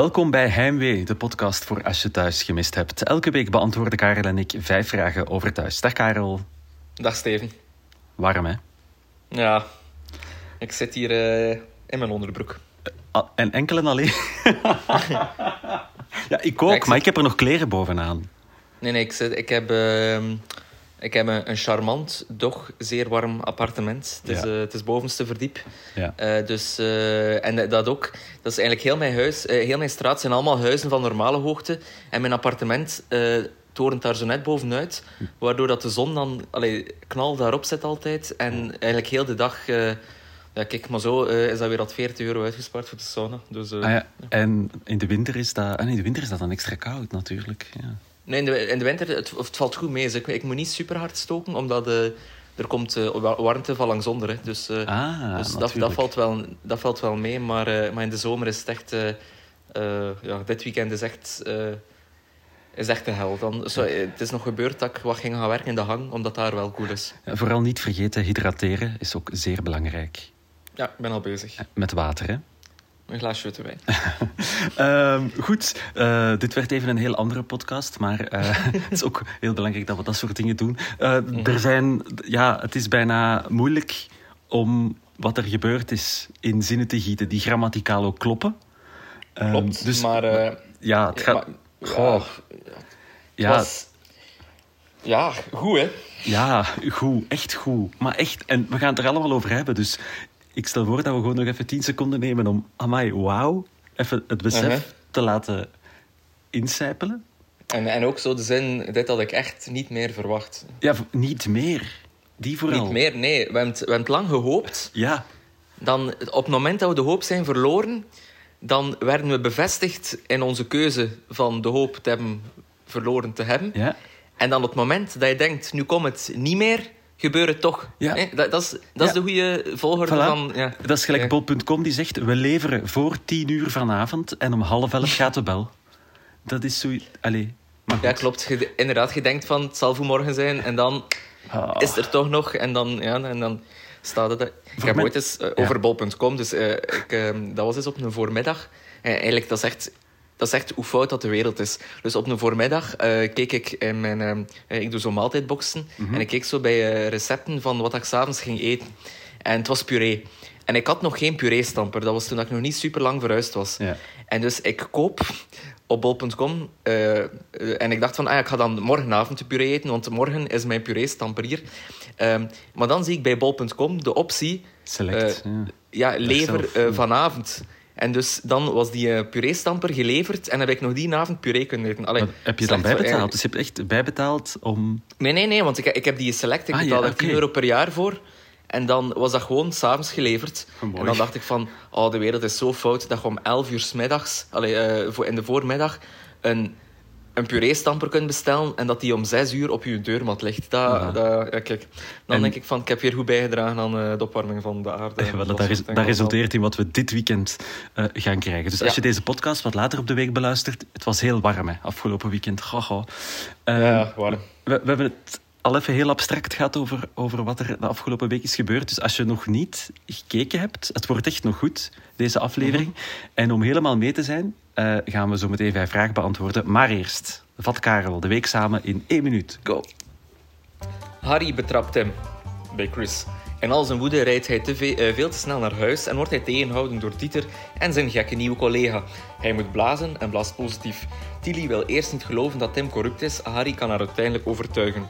Welkom bij Heimwee, de podcast voor als je thuis gemist hebt. Elke week beantwoorden Karel en ik vijf vragen over thuis. Dag Karel. Dag Steven. Warm hè? Ja, ik zit hier uh, in mijn onderbroek. Uh, en enkel en alleen? ja, ik ook, ja, ik maar ik heb er nog kleren bovenaan. Nee, nee, ik, zit, ik heb... Uh, ik heb een, een, charmant, doch zeer warm appartement. Het is, ja. uh, het is bovenste verdiep. Ja. Uh, dus, uh, en dat ook, dat is eigenlijk heel mijn huis, heel mijn straat zijn allemaal huizen van normale hoogte. En mijn appartement torent daar zo net bovenuit. Waardoor dat de zon dan allee, knal daarop zit altijd. En eigenlijk heel de dag... ja, kijk, maar zo is dat weer al 40 euro uitgespaard voor de sauna. Dus, ah, ja. En in de, winter is dat, ah, in de winter is dat dan extra koud natuurlijk. Ja. Nee, in de, in de winter het, het valt goed mee. Dus ik, ik moet niet super hard stoken, omdat de, er komt uh, warmte van langs onder. Hè. Dus, uh, ah, dus dat, dat, valt wel, dat valt wel mee. Maar, uh, maar in de zomer is het echt... ja, dit weekend is echt, is echt de hel. Dan, zo, het is nog gebeurd dat ik wat ging gaan werken in de hang, omdat daar wel cool is. Vooral niet vergeten, hydrateren is ook zeer belangrijk. Ja, ik ben al bezig. Met water, hè? Een glaasje witte wijn. uh, goed, uh, dit werd even een heel andere podcast, maar uh, het is ook heel belangrijk dat we dat soort dingen doen. Mm. Er zijn, ja, het is bijna moeilijk om wat er gebeurd is in zinnen te gieten die grammaticaal ook kloppen. Klopt, dus, maar... ja, het gaat... Maar, goh, ja, was, ja, goed hè? Ja, goed, echt goed. Maar echt, en we gaan het er allemaal over hebben, dus ik stel voor dat we gewoon nog even 10 seconden nemen om, amai, wauw, even het besef uh -huh. te laten incijpelen. En, en ook zo de zin, dit had ik echt niet meer verwacht. Ja, niet meer. Die vooral. Niet meer, nee. We hebben het, we hebben het lang gehoopt. Ja. Dan, op het moment dat we de hoop zijn verloren, dan werden we bevestigd in onze keuze van de hoop te hebben verloren te hebben. Ja. En dan op het moment dat je denkt, nu komt het niet meer, gebeuren toch. Ja. Dat, dat, is, dat is de goede volgorde voilà. van... Ja. Dat is gelijk bol.com die zegt... We leveren voor tien uur vanavond en om half elf gaat de bel. Dat is zo... Allee, ja, klopt. Je, inderdaad, je denkt van het zal voor morgen zijn en dan oh. is er toch nog en dan, ja, en dan staat het... Ik heb ooit eens uh, over bol.com, dus uh, ik, uh, dat was eens op een voormiddag. eigenlijk, dat is echt dat is echt hoe fout dat de wereld is. Dus op een voormiddag uh, keek ik in mijn... Uh, ik doe zo maaltijdboxen. Mm -hmm. En ik keek zo bij uh, recepten van wat ik s'avonds ging eten. En het was puree. En ik had nog geen puree-stamper. Dat was toen ik nog niet super lang verhuisd was. Ja. En dus ik koop op bol.com. en ik dacht van, ah, ik ga dan morgenavond de puree eten. Want morgen is mijn puree-stamper hier. Um, maar dan zie ik bij bol.com de optie... Select. ja. ja, lever vanavond. En dus dan was die uh, puree-stamper geleverd en heb ik nog die avond puree kunnen eten. Allee, heb je dan bijbetaald? Dus je hebt echt bijbetaald om... Nee, nee, nee, want ik, ik heb die select. Ik ah, betaalde ja, okay. 10 euro per jaar voor. En dan was dat gewoon s'avonds geleverd. En dan dacht ik van, oh, de wereld is zo fout dat je om 11 uur s middags, allee, uh, in de voormiddag, een een puree-stamper kunt bestellen en dat die om zes uur op je deurmat ligt. Dat, ja. dat, ja, kijk. Dan en... denk ik van, ik heb weer goed bijgedragen aan uh, de opwarming van de aarde. Ja, dat, dat, res dat resulteert in wat we dit weekend uh, gaan krijgen. Dus als je deze podcast wat later op de week beluistert, het was heel warm hè, afgelopen weekend. Goh, uh, ja, warm. We, we hebben het al even heel abstract gaat over, over wat er de afgelopen week is gebeurd. Dus als je nog niet gekeken hebt, het wordt echt nog goed, deze aflevering. Mm -hmm. En om helemaal mee te zijn, uh, gaan we zo meteen vijf vragen beantwoorden. Maar eerst, vat Karel de week samen in één minuut. Go! Harry betrapt hem bij Chris. In al zijn woede rijdt hij te uh, veel te snel naar huis en wordt hij tegengehouden door Dieter en zijn gekke nieuwe collega. Hij moet blazen en blaast positief. Tilly wil eerst niet geloven dat Tim corrupt is, Harry kan haar uiteindelijk overtuigen.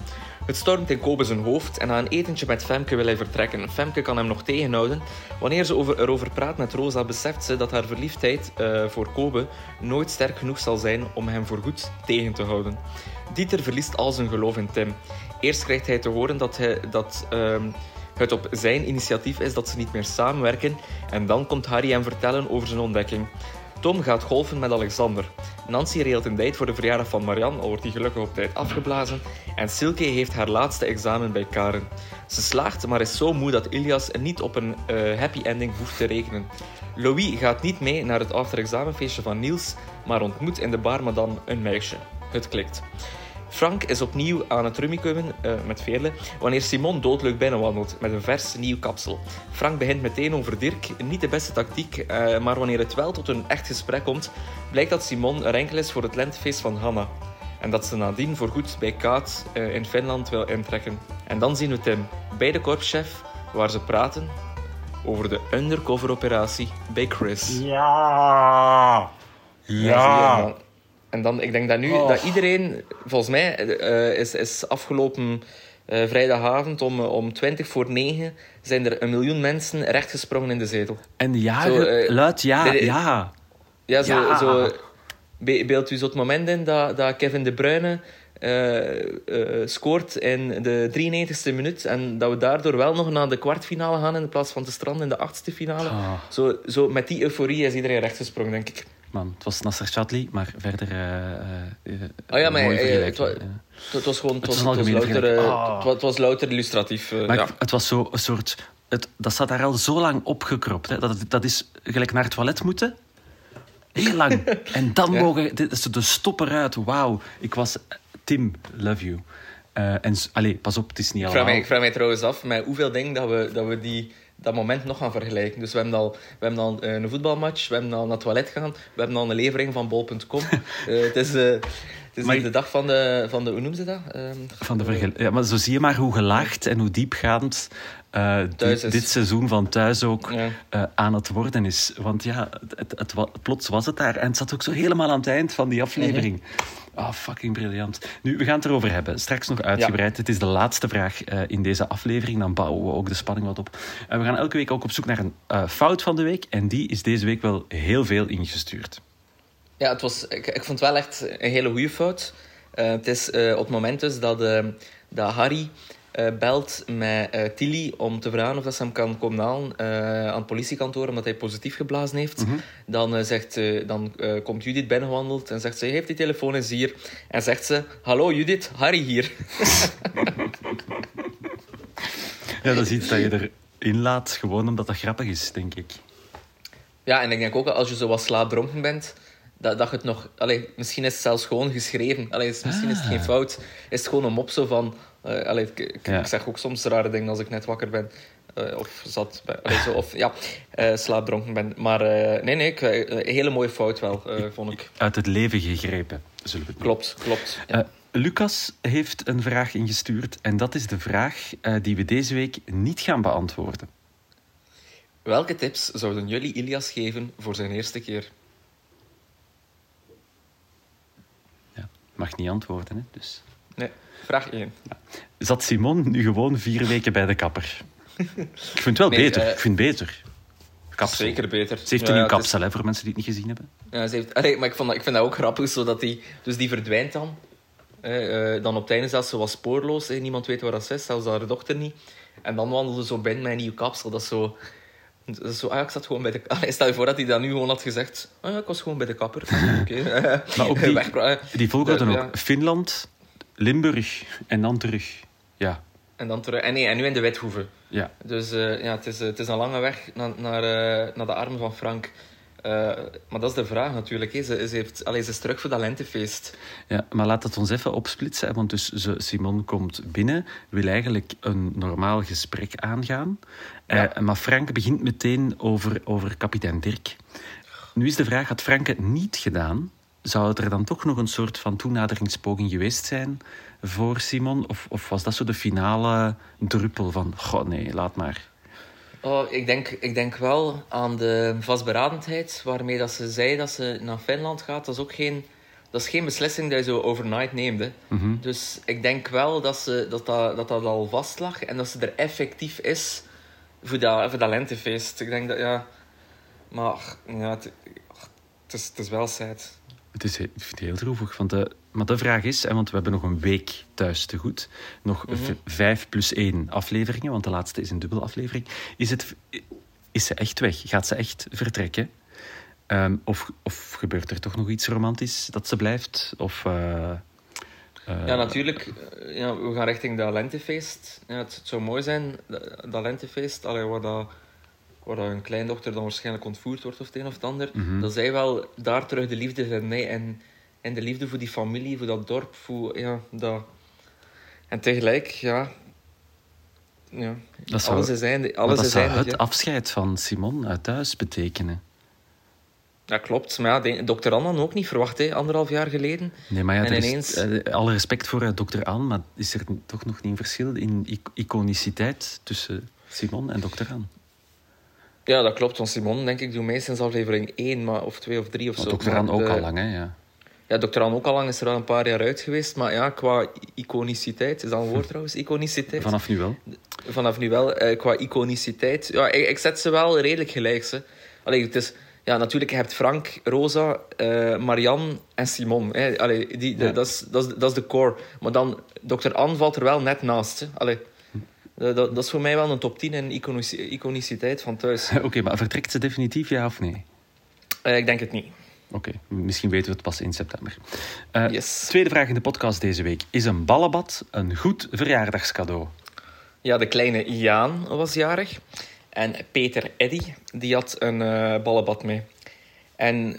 Het stormt in Kobe zijn hoofd en na een etentje met Femke wil hij vertrekken. Femke kan hem nog tegenhouden. Wanneer ze over, erover praat met Rosa, beseft ze dat haar verliefdheid uh, voor Kobe nooit sterk genoeg zal zijn om hem voorgoed tegen te houden. Dieter verliest al zijn geloof in Tim. Eerst krijgt hij te horen dat, hij, dat uh, het op zijn initiatief is dat ze niet meer samenwerken en dan komt Harry hem vertellen over zijn ontdekking. Tom gaat golfen met Alexander. Nancy regelt een date voor de verjaardag van Marianne, al wordt die gelukkig op tijd afgeblazen. En Silke heeft haar laatste examen bij Karen. Ze slaagt, maar is zo moe dat Ilias niet op een uh, happy ending hoeft te rekenen. Louis gaat niet mee naar het after-examenfeestje van Niels, maar ontmoet in de bar madame een meisje. Het klikt. Frank is opnieuw aan het rummikubben uh, met Veerle wanneer Simon doodleuk binnenwandelt met een vers nieuw kapsel. Frank begint meteen over Dirk, niet de beste tactiek, uh, maar wanneer het wel tot een echt gesprek komt, blijkt dat Simon er enkel is voor het lentefeest van Hanna. En dat ze nadien voorgoed bij Kaat uh, in Finland wil intrekken. En dan zien we Tim bij de korpschef, waar ze praten over de undercover-operatie bij Chris. Ja! Ja! En dan, ik denk dat nu, dat iedereen, volgens mij, uh, is, is afgelopen uh, vrijdagavond om, om 20 voor 9 zijn er een miljoen mensen rechtgesprongen in de zetel. En ja, zo, uh, luid ja, de, ja. Ja, zo, ja. zo beeld u zo het moment in dat, dat Kevin De Bruyne scoort in de 93ste minuut en dat we daardoor wel nog naar de kwartfinale gaan in plaats van te stranden in de achtste finale. Oh. Zo, zo met die euforie is iedereen rechtgesprongen, denk ik. Man, het was Nasser Chadli, maar verder. Oh ja, maar het, was, het was gewoon. Het was, het was, louter, oh. het was louter illustratief. maar ja. het was zo een soort. Het, dat zat daar al zo lang opgekropt. Hè. Dat, dat is gelijk naar het toilet moeten. Heel lang. en dan ja. mogen. Dit is de stop eruit. Wauw. Ik was. Tim, love you. Uh, en allee, pas op, het is niet allemaal. Ik vraag mij trouwens af met hoeveel dingen dat we, dat we die dat moment nog gaan vergelijken. Dus we hebben al, we hebben al een voetbalmatch, we hebben al naar het toilet gegaan, we hebben al een levering van bol.com. uh, het is, uh, het is maar, de dag van de, van de... Hoe noemen ze dat? Uh, van de vergel- ja, maar zo zie je maar hoe gelaagd en hoe diepgaand dit, dit, seizoen van thuis ook ja. aan het worden is. Want ja, het, het, het, plots was het daar. En het zat ook zo helemaal aan het eind van die aflevering. -hmm. Oh, fucking briljant. Nu, we gaan het erover hebben. Straks nog uitgebreid. Ja. Het is de laatste vraag uh, in deze aflevering. Dan bouwen we ook de spanning wat op. Uh, we gaan elke week ook op zoek naar een uh, fout van de week. En die is deze week wel heel veel ingestuurd. Ja, het was, ik, ik vond het wel echt een hele goede fout. het is op het moment dus dat, dat Harry uh, belt met uh, Tilly om te vragen of dat ze hem kan komen halen uh, aan het politiekantoor omdat hij positief geblazen heeft. Mhm. Mm -hmm. Dan, zegt, dan komt Judith binnengewandeld en zegt ze: heeft die telefoon eens hier. En zegt ze: Hallo Judith, Harry hier. ja, dat is iets dat je erin laat, gewoon omdat dat grappig is, denk ik. Ja, en ik denk ook als je zo wat slaapdronken bent, dat, dat je het nog... Allee, misschien is het zelfs gewoon geschreven. Allee, misschien ah. is het geen fout. Is het gewoon een mop zo van... Uh, allee, ik, ik, ja. ik, zeg ook soms rare dingen als ik net wakker ben. Uh, of zat allee, zo, of ja, uh, slaapdronken ben. Maar nee, nee, ik, een hele mooie fout wel, vond ik. Uit het leven gegrepen, zullen we het Klopt, klopt. Ja. Lucas heeft een vraag ingestuurd. En dat is de vraag die we deze week niet gaan beantwoorden. Welke tips zouden jullie Ilias geven voor zijn eerste keer? Ja, mag niet antwoorden, hè? Dus... Nee. Vraag 1. Ja. Zat Simon nu gewoon vier weken bij de kapper? ik vind het wel nee, beter. Uh, ik vind het beter. Kapsel. Zeker beter. Ze heeft een ja, nieuw kapsel, is... hè, voor mensen die het niet gezien hebben. Ja, ze heeft... Allee, maar ik, vond ik vind dat ook grappig, zodat die... Dus die verdwijnt dan. Uh, dan op het einde zelfs, ze was spoorloos. Hè. Niemand weet waar dat is, zelfs haar dochter niet. En dan wandelde ze zo binnen met een nieuw kapsel. Dat is zo... Dat is zo, ah, ik zat gewoon bij de... Allee, stel je voor dat hij dat nu gewoon had gezegd. Ah, ja, ik was gewoon bij de kapper. Oké. Okay. maar ook die, die volgorde ook. Finland, Limburg en dan terug. Ja. En dan terug. En, nee, en nu in de Wethoeven. Ja. Dus uh, ja, het is, het is een lange weg naar, naar, uh, naar de armen van Frank. Uh, maar dat is de vraag natuurlijk. Hè. Ze, ze, heeft, allez, ze is terug voor dat lentefeest. Ja, maar laat het ons even opsplitsen. Want dus ze, Simon komt binnen, wil eigenlijk een normaal gesprek aangaan. Ja. maar Frank begint meteen over, over kapitein Dirk. Nu is de vraag, had Frank het niet gedaan zou het er dan toch nog een soort van toenaderingspoging geweest zijn voor Simon? Of, of was dat zo de finale druppel van, goh nee, laat maar? Oh, ik, denk, ik denk wel aan de vastberadenheid waarmee dat ze zei dat ze naar Finland gaat. Dat is ook geen, dat is geen beslissing die je zo overnight neemt. Mm -hmm. Dus ik denk wel dat, ze, dat, dat, dat dat al vast lag en dat ze er effectief is voor dat, voor dat lentefeest. Ik denk dat, ja... Maar ja, het, het, is, het is wel sad. Het is heel droevig. Want de, maar de vraag is, want we hebben nog een week thuis te goed, nog mm -hmm. vijf plus één afleveringen, want de laatste is een dubbele aflevering. Is, het, is ze echt weg? Gaat ze echt vertrekken? Um, of, of gebeurt er toch nog iets romantisch dat ze blijft? Of, uh, uh, ja, natuurlijk. Ja, we gaan richting dat lentefeest. Ja, het, het zou mooi zijn, dat, dat lentefeest, allee, waar dat waar een kleindochter dan waarschijnlijk ontvoerd wordt of het een of het ander, mm -hmm. dat zij wel daar terug de liefde vindt. Nee, en En de liefde voor die familie, voor dat dorp, voor ja, dat... En tegelijk, ja... ja Dat zou, alles is einde, maar alles dat is zou eindig, het afscheid van Simon uit thuis betekenen. Dat klopt, maar ja, dokter Anne ook niet verwacht, hè, anderhalf jaar geleden. Nee, maar ja, En er is, ineens- eh, alle respect voor eh, dokter Aan, maar is er toch nog niet een verschil in ic- iconiciteit tussen Simon en dokter Aan? Ja, dat klopt, want Simon, denk ik, doet meestens aflevering 1 maar, of 2 of 3 of zo. dokter Aan ook de- al lang, hè? Ja. Ja, dokter Anne ook al lang is er al een paar jaar uit geweest. Maar ja, qua iconiciteit, is dat een woord trouwens? Iconiciteit? Vanaf nu wel. Vanaf nu wel, eh, qua iconiciteit. Ja, ik, ik zet ze wel redelijk gelijk. Ze. Allee, het is, ja, natuurlijk, je hebt Frank, Rosa, eh, Marianne en Simon. Hè. Allee, die, Ja. dat, is, dat, is, dat is de core. Maar dan, dokter Anne valt er wel net naast. Hè. Allee, dat, dat dat is voor mij wel een top 10 in iconici- iconiciteit van thuis. Oké, maar vertrekt ze definitief, ja of nee? Eh, ik denk het niet. Oké, misschien weten we het pas in september. Eh, Yes. Tweede vraag in de podcast deze week. Is een ballenbad een goed verjaardagscadeau? Ja, de kleine Jaan was jarig. En Peter Eddy, die had een eh ballenbad mee. En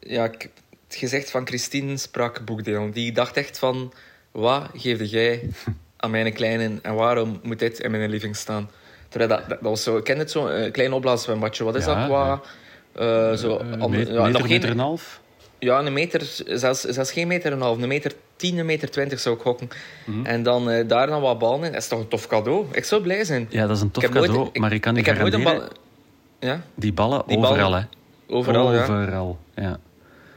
ja, ik- het gezicht van Christine sprak boekdeel. Die dacht echt van, wat geefde jij aan mijn kleine en waarom moet dit in mijn living staan? Terwijl dat, dat, dat was zo, ik ken het zo, een klein opblaaszwembadje. Wat is Ja, dat qua... eh, zo, Eh, ander- meter, ja, meter, nog geen- meter en een half? ja, een meter, zelfs, zelfs geen meter en een half, een meter tien, een meter twintig zou ik gokken. Mhm. En dan eh, daar dan wat ballen in. Dat is toch een tof cadeau? Ik zou blij zijn. Ja, dat is een tof Ik heb nooit- cadeau, ik- maar ik kan u ik heb nooit een bal... Ja, die ballen Die ballen- overal, hè. overal, ja. Overal, ja.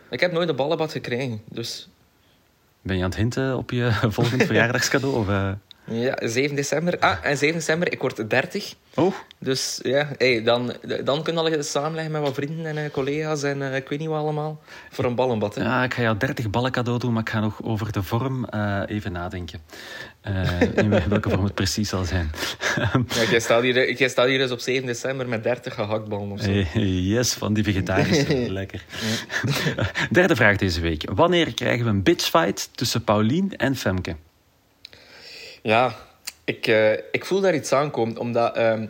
Ik heb nooit een ballenbad gekregen, dus... Ben je aan het hinten op je volgend verjaardagscadeau? Of, eh? Ja, 7 december. Ah, en 7 december, ik word 30. Oh, Dus ja, hey, dan, dan kunnen we samenleggen met wat vrienden en eh, collega's en eh, ik weet niet wat allemaal. Voor een ballenbad, hè. ja, ik ga jou 30 ballen cadeau doen, maar ik ga nog over de vorm eh, even nadenken. In welke vorm het precies zal zijn. Ja, jij, staat hier, jij staat hier dus op 7 december met 30 gehaktballen of zo. Yes, van die vegetarische. Lekker. Derde vraag deze week. Wanneer krijgen we een bitchfight tussen Paulien en Femke? Ja, ik, eh, ik voel daar iets aankomen. Omdat, ehm,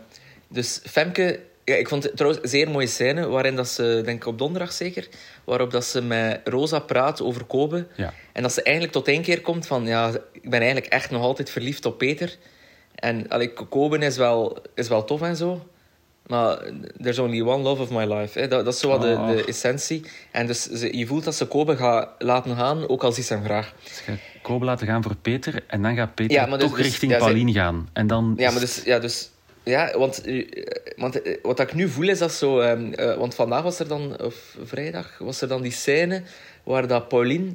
dus Femke... Ja, ik vond het trouwens een zeer mooie scène, waarin dat ze, denk ik op donderdag zeker, waarop dat ze met Rosa praat over Kobe. Ja. En dat ze eigenlijk tot één keer komt van, ja, ik ben eigenlijk echt nog altijd verliefd op Peter. En allee, Kobe is wel, is wel tof en zo, maar there's only one love of my life. Hè. Dat, dat is zo wat de, Oh. de essentie. En dus ze, je voelt dat ze Kobe gaat laten gaan, ook al ziet ze hem graag. Ze gaat Kobe laten gaan voor Peter en dan gaat Peter Ja, dus- toch dus- richting ja, Paulien gaan. En dan Ja, maar dus, ja, dus ja, want, eh, want eh, wat ik nu voel is dat zo. ehm, eh, want vandaag was er dan, of vrijdag, was er dan die scène waar dat Pauline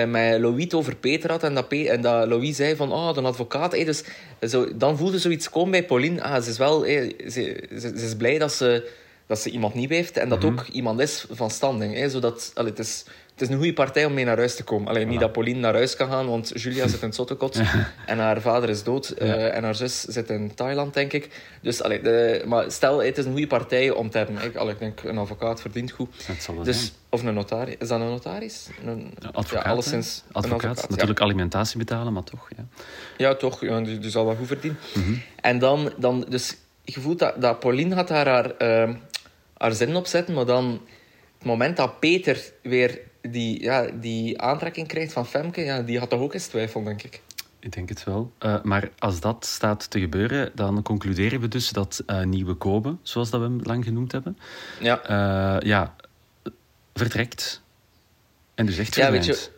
eh, met Louis het over Peter had en dat, Pe- en dat Louis zei van, oh, een advocaat. dus, zo, dan voelde zoiets komen bij Pauline. Ah, ze is wel, ze, ze, ze is blij dat ze, dat ze iemand nieuw heeft en dat Mhm. ook iemand is van standing. Eh, zodat, allee, het, is, het is een goede partij om mee naar huis te komen. Alleen niet dat Pauline naar huis kan gaan, want Julia zit in het zottekot en haar vader is dood eh, en haar zus zit in Thailand, denk ik. Dus, allee, de, maar stel, het is een goede partij om te hebben. Ik, allee, ik denk, een advocaat verdient goed. Dat zal Dus, zijn. of een notaris. Is dat een notaris? Een, Advocaat, ja, alleszins een advocaat. ja. Natuurlijk alimentatie betalen, maar toch. Ja. Ja, toch. Ja, die, die zal wel goed verdienen. Mhm. En dan, dan, dus je voelt dat, dat Pauline had daar haar, ehm, haar zin op zetten, maar dan, het moment dat Peter weer die, ja, die aantrekking krijgt van Femke, ja, die had toch ook eens twijfel, denk ik. Ik denk het wel. Eh, maar als dat staat te gebeuren, dan concluderen we dus dat eh, nieuwe Kobe, zoals dat we hem lang genoemd hebben, Ja, eh, ja, vertrekt. En dus echt Ja, weet je-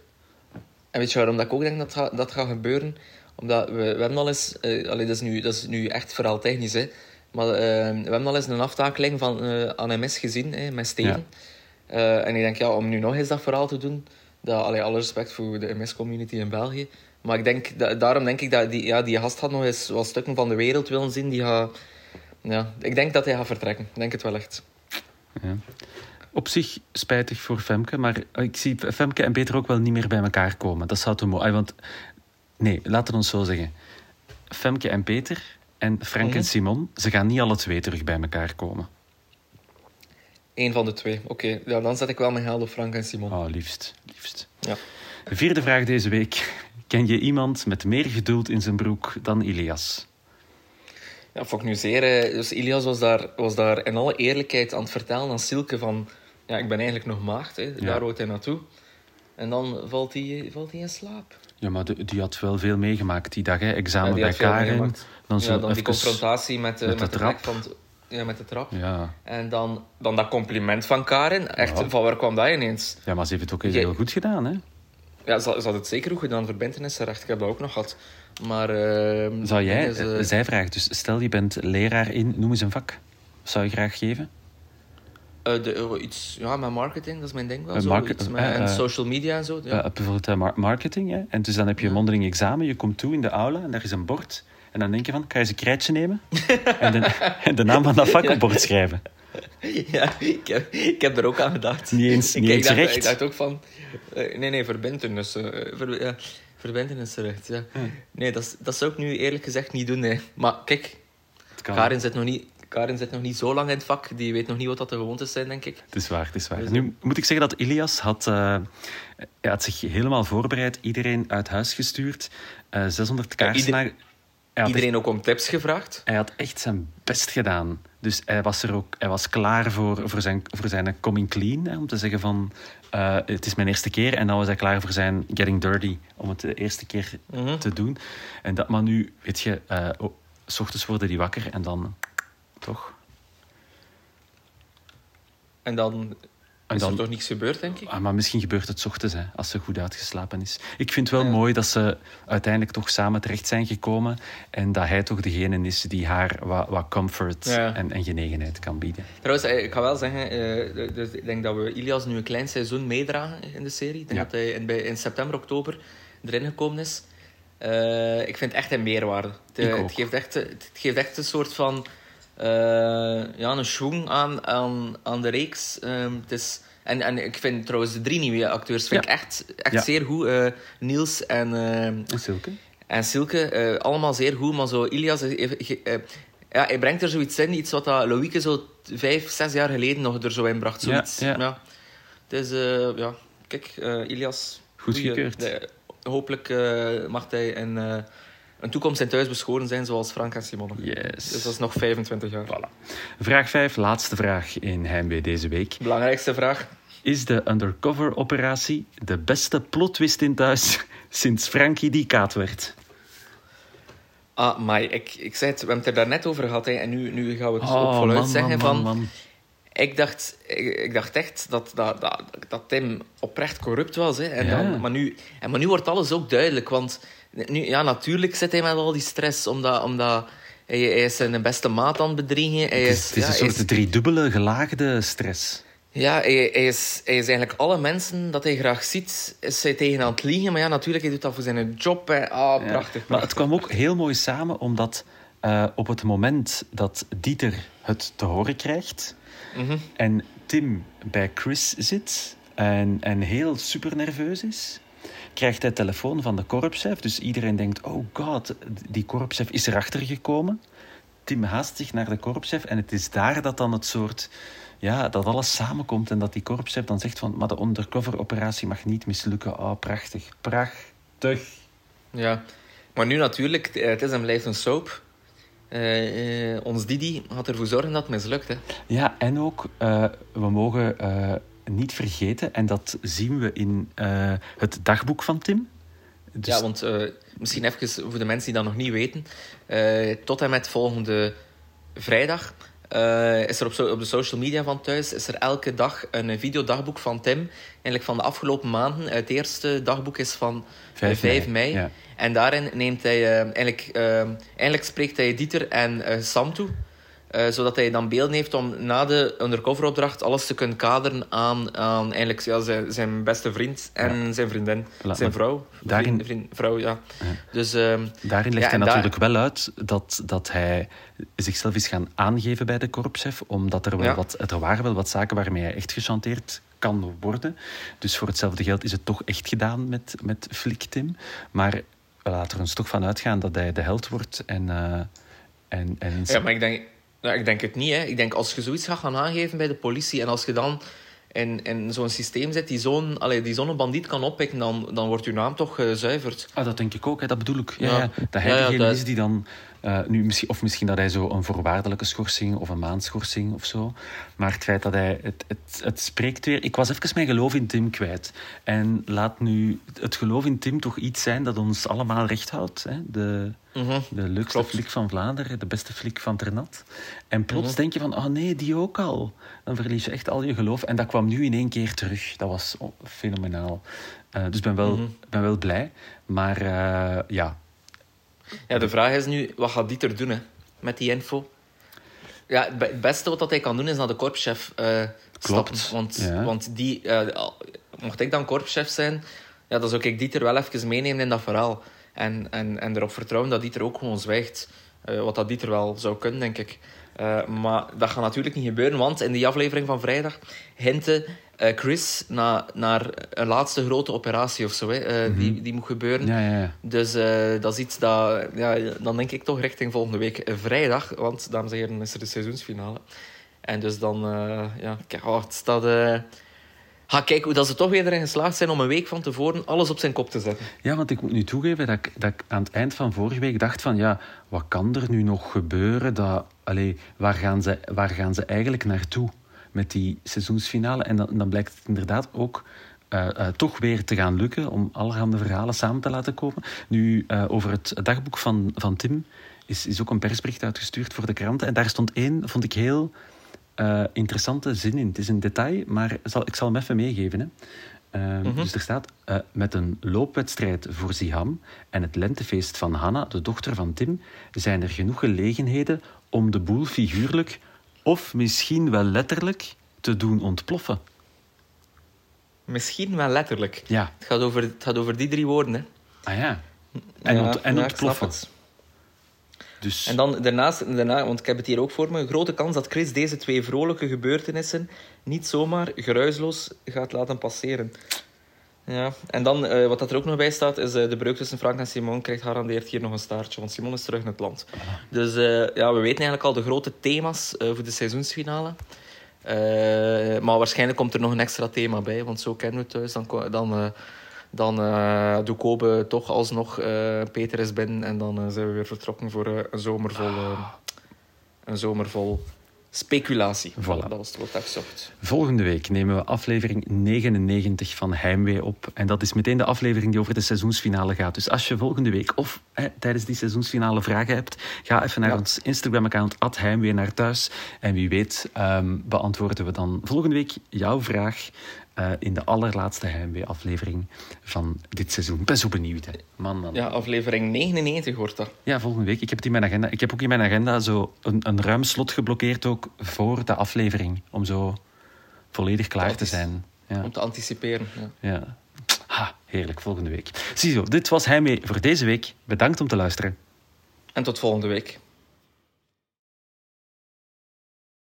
en weet je waarom dat ik ook denk dat ga- dat gaat gebeuren? Omdat we, we hebben al eens, allee, dat, is nu, dat is nu echt vooral technisch, hè, maar we hebben al eens een aftakeling van eh aan MS gezien hè, met Steven. Eh, en ik denk, ja, om nu nog eens dat verhaal te doen, dat, allee, alle respect voor de MS-community in België. Maar ik denk, da- daarom denk ik dat die, ja, die gast had nog eens wat stukken van de wereld willen zien. Die gaat, ja, ik denk dat hij gaat vertrekken. Ik denk het wel echt. Ja. Op zich spijtig voor Femke, maar ik zie Femke en Peter ook wel niet meer bij elkaar komen. Dat zou te mooi. Want nee, laten we ons zo zeggen. Femke en Peter en Frank Mhm. en Simon, ze gaan niet alle twee terug bij elkaar komen. Eén van de twee. Oké, ja, dan zet ik wel mijn geld op Frank en Simon. Oh, liefst, liefst. Ja. Vierde vraag deze week. Ken je iemand met meer geduld in zijn broek dan Ilias? Ja, vond ik nu zeer... eh, Dus Ilias was daar, was daar in alle eerlijkheid aan het vertellen aan Silke van... Ja, ik ben eigenlijk nog maagd, hè. daar hoort hij naartoe. En dan valt hij valt hij in slaap. Ja, maar die, die had wel veel meegemaakt die dag. Hè. Examen Ja, bij Karen. Dan, zo ja, dan die confrontatie met, de met met de de, trap. Van het- ja, met de trap. Ja. En dan, dan dat compliment van Karen. Echt, Ja. van waar kwam dat ineens? ja, maar ze heeft het ook Jij- heel goed gedaan. Hè. Ja, ze, ze had het zeker goed gedaan. Verbintenissenrecht, ik heb dat ook nog gehad. Maar... ehm, Zou jij, eh, zij vraagt dus, stel je bent leraar in, noem eens een vak. Zou je graag geven? eh, de, eh, iets, ja, met marketing, dat is mijn ding wel. Zo, iets met, en social media en zo. Ja. Bijvoorbeeld mar- marketing. Hè? En dus dan heb je een mondeling examen, je komt toe in de aula en daar is een bord. En dan denk je van, kan je eens een krijtje nemen? en, de, en de naam van dat vak op het bord schrijven. Ja, ik heb, ik heb er ook aan gedacht. Niet eens- ik, niet ik eens dacht, recht. Ik dacht ook van... eh, nee, nee, verbintenis. eh, ver, ja, verbintenisrecht, ja. Nee, dat, dat zou ik nu eerlijk gezegd niet doen, nee. Maar kijk. Karin zit, nog niet, Karin zit nog niet zo lang in het vak. Die weet nog niet wat dat de gewoontes zijn, denk ik. Het is waar, het is waar. Dus- Nu moet ik zeggen dat Ilias had, eh, hij had zich helemaal voorbereid, iedereen uit huis gestuurd, eh 600 kaarsen. ieder- naar- echt, Iedereen ook om tips gevraagd. hij had echt zijn best gedaan. Dus hij was, er ook, hij was klaar voor, voor, zijn, voor zijn coming clean, hè, om te zeggen van, eh, het is mijn eerste keer. En dan was hij klaar voor zijn getting dirty, om het de eerste keer Mhm. te doen. En dat, maar nu, weet je, oh, s ochtends worden die wakker en dan, toch? En dan En is dan, er toch niets gebeurd, denk ik. Ah, maar misschien gebeurt het 's ochtends, hè, als ze goed uitgeslapen is. Ik vind het wel Ja. mooi dat ze uiteindelijk toch samen terecht zijn gekomen. En dat hij toch degene is die haar wat, wat comfort Ja. en, en genegenheid kan bieden. Trouwens, eh, ik ga wel zeggen, dus ik denk dat we Ilias nu een klein seizoen meedragen in de serie. Ik denk Ja. dat hij in, in september, oktober erin gekomen is. Eh, ik vind het echt een meerwaarde. Het, geeft echt, het geeft echt een soort van ja, een schwung aan, aan, aan de reeks. Ehm, het is, en, en ik vind trouwens de drie nieuwe acteurs vind Ja. ik echt, echt Ja. zeer goed. Eh, Niels en, ehm, En Silke? en Silke, eh, allemaal zeer goed, maar zo Ilias, eh, eh, eh, ja, hij brengt er zoiets in, iets wat dat Loïke zo vijf, zes jaar geleden nog er zo in bracht. Ja, Zoiets. ja. Het is, eh, ja, kijk, eh, Ilias. Goed goeie- gekeurd. de- hopelijk eh, mag hij in eh, een toekomst in thuis beschoren zijn zoals Frank en Simone. Yes. Dus dat is nog 25 jaar. Vraag 5, laatste vraag in Heimwee deze week. Belangrijkste vraag. Is de undercover-operatie de beste plot twist in thuis sinds Frankie die kaat werd? Ah, maar ik, ik zei het, we hebben het er daarnet over gehad hè, en nu, nu gaan we het ook Oh, voluit man, zeggen man, van... man. Ik dacht, ik, ik dacht echt dat, dat, dat, dat Tim oprecht corrupt was. Hè. En Ja. dan, maar, nu, en, maar nu wordt alles ook duidelijk. Want nu, ja, natuurlijk zit hij met al die stress. Omdat, omdat hij, hij is zijn beste maat aan het bedriegen. Hij Het is, is, het is ja, een soort is- driedubbele gelaagde stress. ja, hij, hij, is, hij is eigenlijk alle mensen dat hij graag ziet, is hij tegen aan het liegen. Maar ja, natuurlijk, hij doet dat voor zijn job. Hè. Ah, Ja. prachtig. Maar het kwam ook heel mooi samen, omdat eh, op het moment dat Dieter het te horen krijgt Mhm. en Tim bij Chris zit en, en heel super nerveus is, krijgt hij telefoon van de korpschef. Dus iedereen denkt, oh god, die korpschef is erachter gekomen. Tim haast zich naar de korpschef en het is daar dat dan het soort... Ja, dat alles samenkomt en dat die korpschef dan zegt van... Maar de undercover-operatie mag niet mislukken. Oh, prachtig. Prachtig. Ja, maar nu natuurlijk, eh, het is en blijft een soap. Eh, ons Didi gaat ervoor zorgen dat het mislukt. Hè. Ja, en ook, we mogen niet vergeten, en dat zien we in eh, het dagboek van Tim. Dus, Ja, want eh, misschien even voor de mensen die dat nog niet weten. eh, tot en met volgende vrijdag is er op, so- op de social media van thuis is er elke dag een videodagboek van Tim. Eigenlijk van de afgelopen maanden. Het eerste dagboek is van eh, 5 5, mei, ja. En daarin neemt hij eigenlijk, eigenlijk spreekt hij Dieter en Sam toe. Eh, zodat hij dan beelden heeft om na de undercoveropdracht alles te kunnen kaderen aan, aan eigenlijk, ja, zijn, zijn beste vriend en zijn vriendin. zijn vrouw. daarin- Vriend, vriend- vrouw, ja. Dus, ehm, Daarin legt hij daar- natuurlijk wel uit dat, dat hij zichzelf is gaan aangeven bij de korpschef, omdat er, wel wat, er waren wel wat zaken waarmee hij echt gechanteerd kan worden. Dus voor hetzelfde geld is het toch echt gedaan met, met Flik Tim. Maar we laten er ons toch van uitgaan dat hij de held wordt en... eh, en, en ja, maar ik denk, nou, ik denk het niet. Hè. Ik denk als je zoiets gaat gaan aangeven bij de politie en als je dan in, in zo'n systeem zit die zo'n zo'n bandiet kan oppikken, dan, dan wordt je naam toch gezuiverd. Ah, dat denk ik ook, hè. dat bedoel ik. Ja, Ja. ja. Dat hij degene dat- is die dan... eh, nu, misschien, of misschien dat hij zo een voorwaardelijke schorsing of een maandschorsing of zo. Maar het feit dat hij... Het, het, het spreekt weer... Ik was even mijn geloof in Tim kwijt. En laat nu het geloof in Tim toch iets zijn dat ons allemaal recht houdt. Hè? De, Mhm. de leukste Klopt. flik van Vlaanderen, de beste flik van Ternat. En plots Mhm. denk je van, oh nee, die ook al. Dan verlies je echt al je geloof. En dat kwam nu in één keer terug. Dat was oh, fenomenaal. Eh, dus ik ben wel, Mhm. ben wel blij. Maar eh, ja, Ja, de vraag is nu, wat gaat Dieter doen hè, met die info? Ja, het be- het beste wat dat hij kan doen is naar de korpschef eh stappen. Want, ja. want die, mocht ik dan korpschef zijn, ja, dan zou ik Dieter wel even meenemen in dat verhaal. En, en, en erop vertrouwen dat Dieter ook gewoon zwijgt. Eh, wat dat Dieter wel zou kunnen, denk ik. Eh, maar dat gaat natuurlijk niet gebeuren, want in die aflevering van vrijdag hintte eh, Chris na, naar een laatste grote operatie of zo, hè, eh, die, die moet gebeuren. ja, ja, ja. Dus dat is iets dat... Ja, dan denk ik toch richting volgende week vrijdag. Want, dames en heren, is er de seizoensfinale. En dus dan... ja, kijk, oh, het staat... Ga kijken hoe dat ze toch weer erin geslaagd zijn om een week van tevoren alles op zijn kop te zetten. Ja, want ik moet nu toegeven dat ik, dat ik aan het eind van vorige week dacht van... Ja, wat kan er nu nog gebeuren? Dat, waar, gaan ze, waar gaan ze eigenlijk naartoe met die seizoensfinale? En dan, dan blijkt het inderdaad ook eh, eh, toch weer te gaan lukken... om allerhande verhalen samen te laten komen. Nu, eh, over het dagboek van, van Tim is, is ook een persbericht uitgestuurd voor de kranten. En daar stond één, vond ik heel eh, interessante zin in. Het is een detail, maar zal, ik zal hem even meegeven. Hè. Ehm, Dus er staat, eh, met een loopwedstrijd voor Ziham en het lentefeest van Hanna, de dochter van Tim, zijn er genoeg gelegenheden om de boel figuurlijk of misschien wel letterlijk te doen ontploffen. Misschien wel letterlijk. Ja, Het gaat over, het gaat over die drie woorden. Hè. ah ja. En, Ja, ont- en ja, ontploffen. Dus En dan daarnaast, daarna, want ik heb het hier ook voor me, een grote kans dat Chris deze twee vrolijke gebeurtenissen niet zomaar geruisloos gaat laten passeren. Ja, en dan, eh, wat dat er ook nog bij staat, is eh, de breuk tussen Frank en Simon krijgt garandeerd hier nog een staartje, want Simon is terug in het land. Dus eh, ja, we weten eigenlijk al de grote thema's voor de seizoensfinale. Maar waarschijnlijk komt er nog een extra thema bij, want zo kennen we het thuis. Dan, dan, dan eh doe Kobe toch alsnog eh, Peter is binnen en dan eh, zijn we weer vertrokken voor een zomer vol, eh, een zomer vol speculatie. Voilà. Dat was het woord dat ik zocht. Volgende week nemen we aflevering 99 van Heimwee op. En dat is meteen de aflevering die over de seizoensfinale gaat. Dus als je volgende week of hè, tijdens die seizoensfinale vragen hebt, ga even naar Ja. ons Instagram-account Heimwee naar thuis. En wie weet ehm, beantwoorden we dan volgende week jouw vraag eh, in de allerlaatste Heimwee-aflevering van dit seizoen. Ik ben zo benieuwd, hè. Man, man. Ja, aflevering 99 wordt dat. Ja, volgende week. Ik heb het in mijn agenda. Ik heb ook in mijn agenda zo een, een ruim slot geblokkeerd ook voor de aflevering. Om zo volledig klaar te zijn. Ja, Om te anticiperen. Ja. ja. Ha, heerlijk, volgende week. Ziezo, dit was Heimwee voor deze week. Bedankt om te luisteren. En tot volgende week.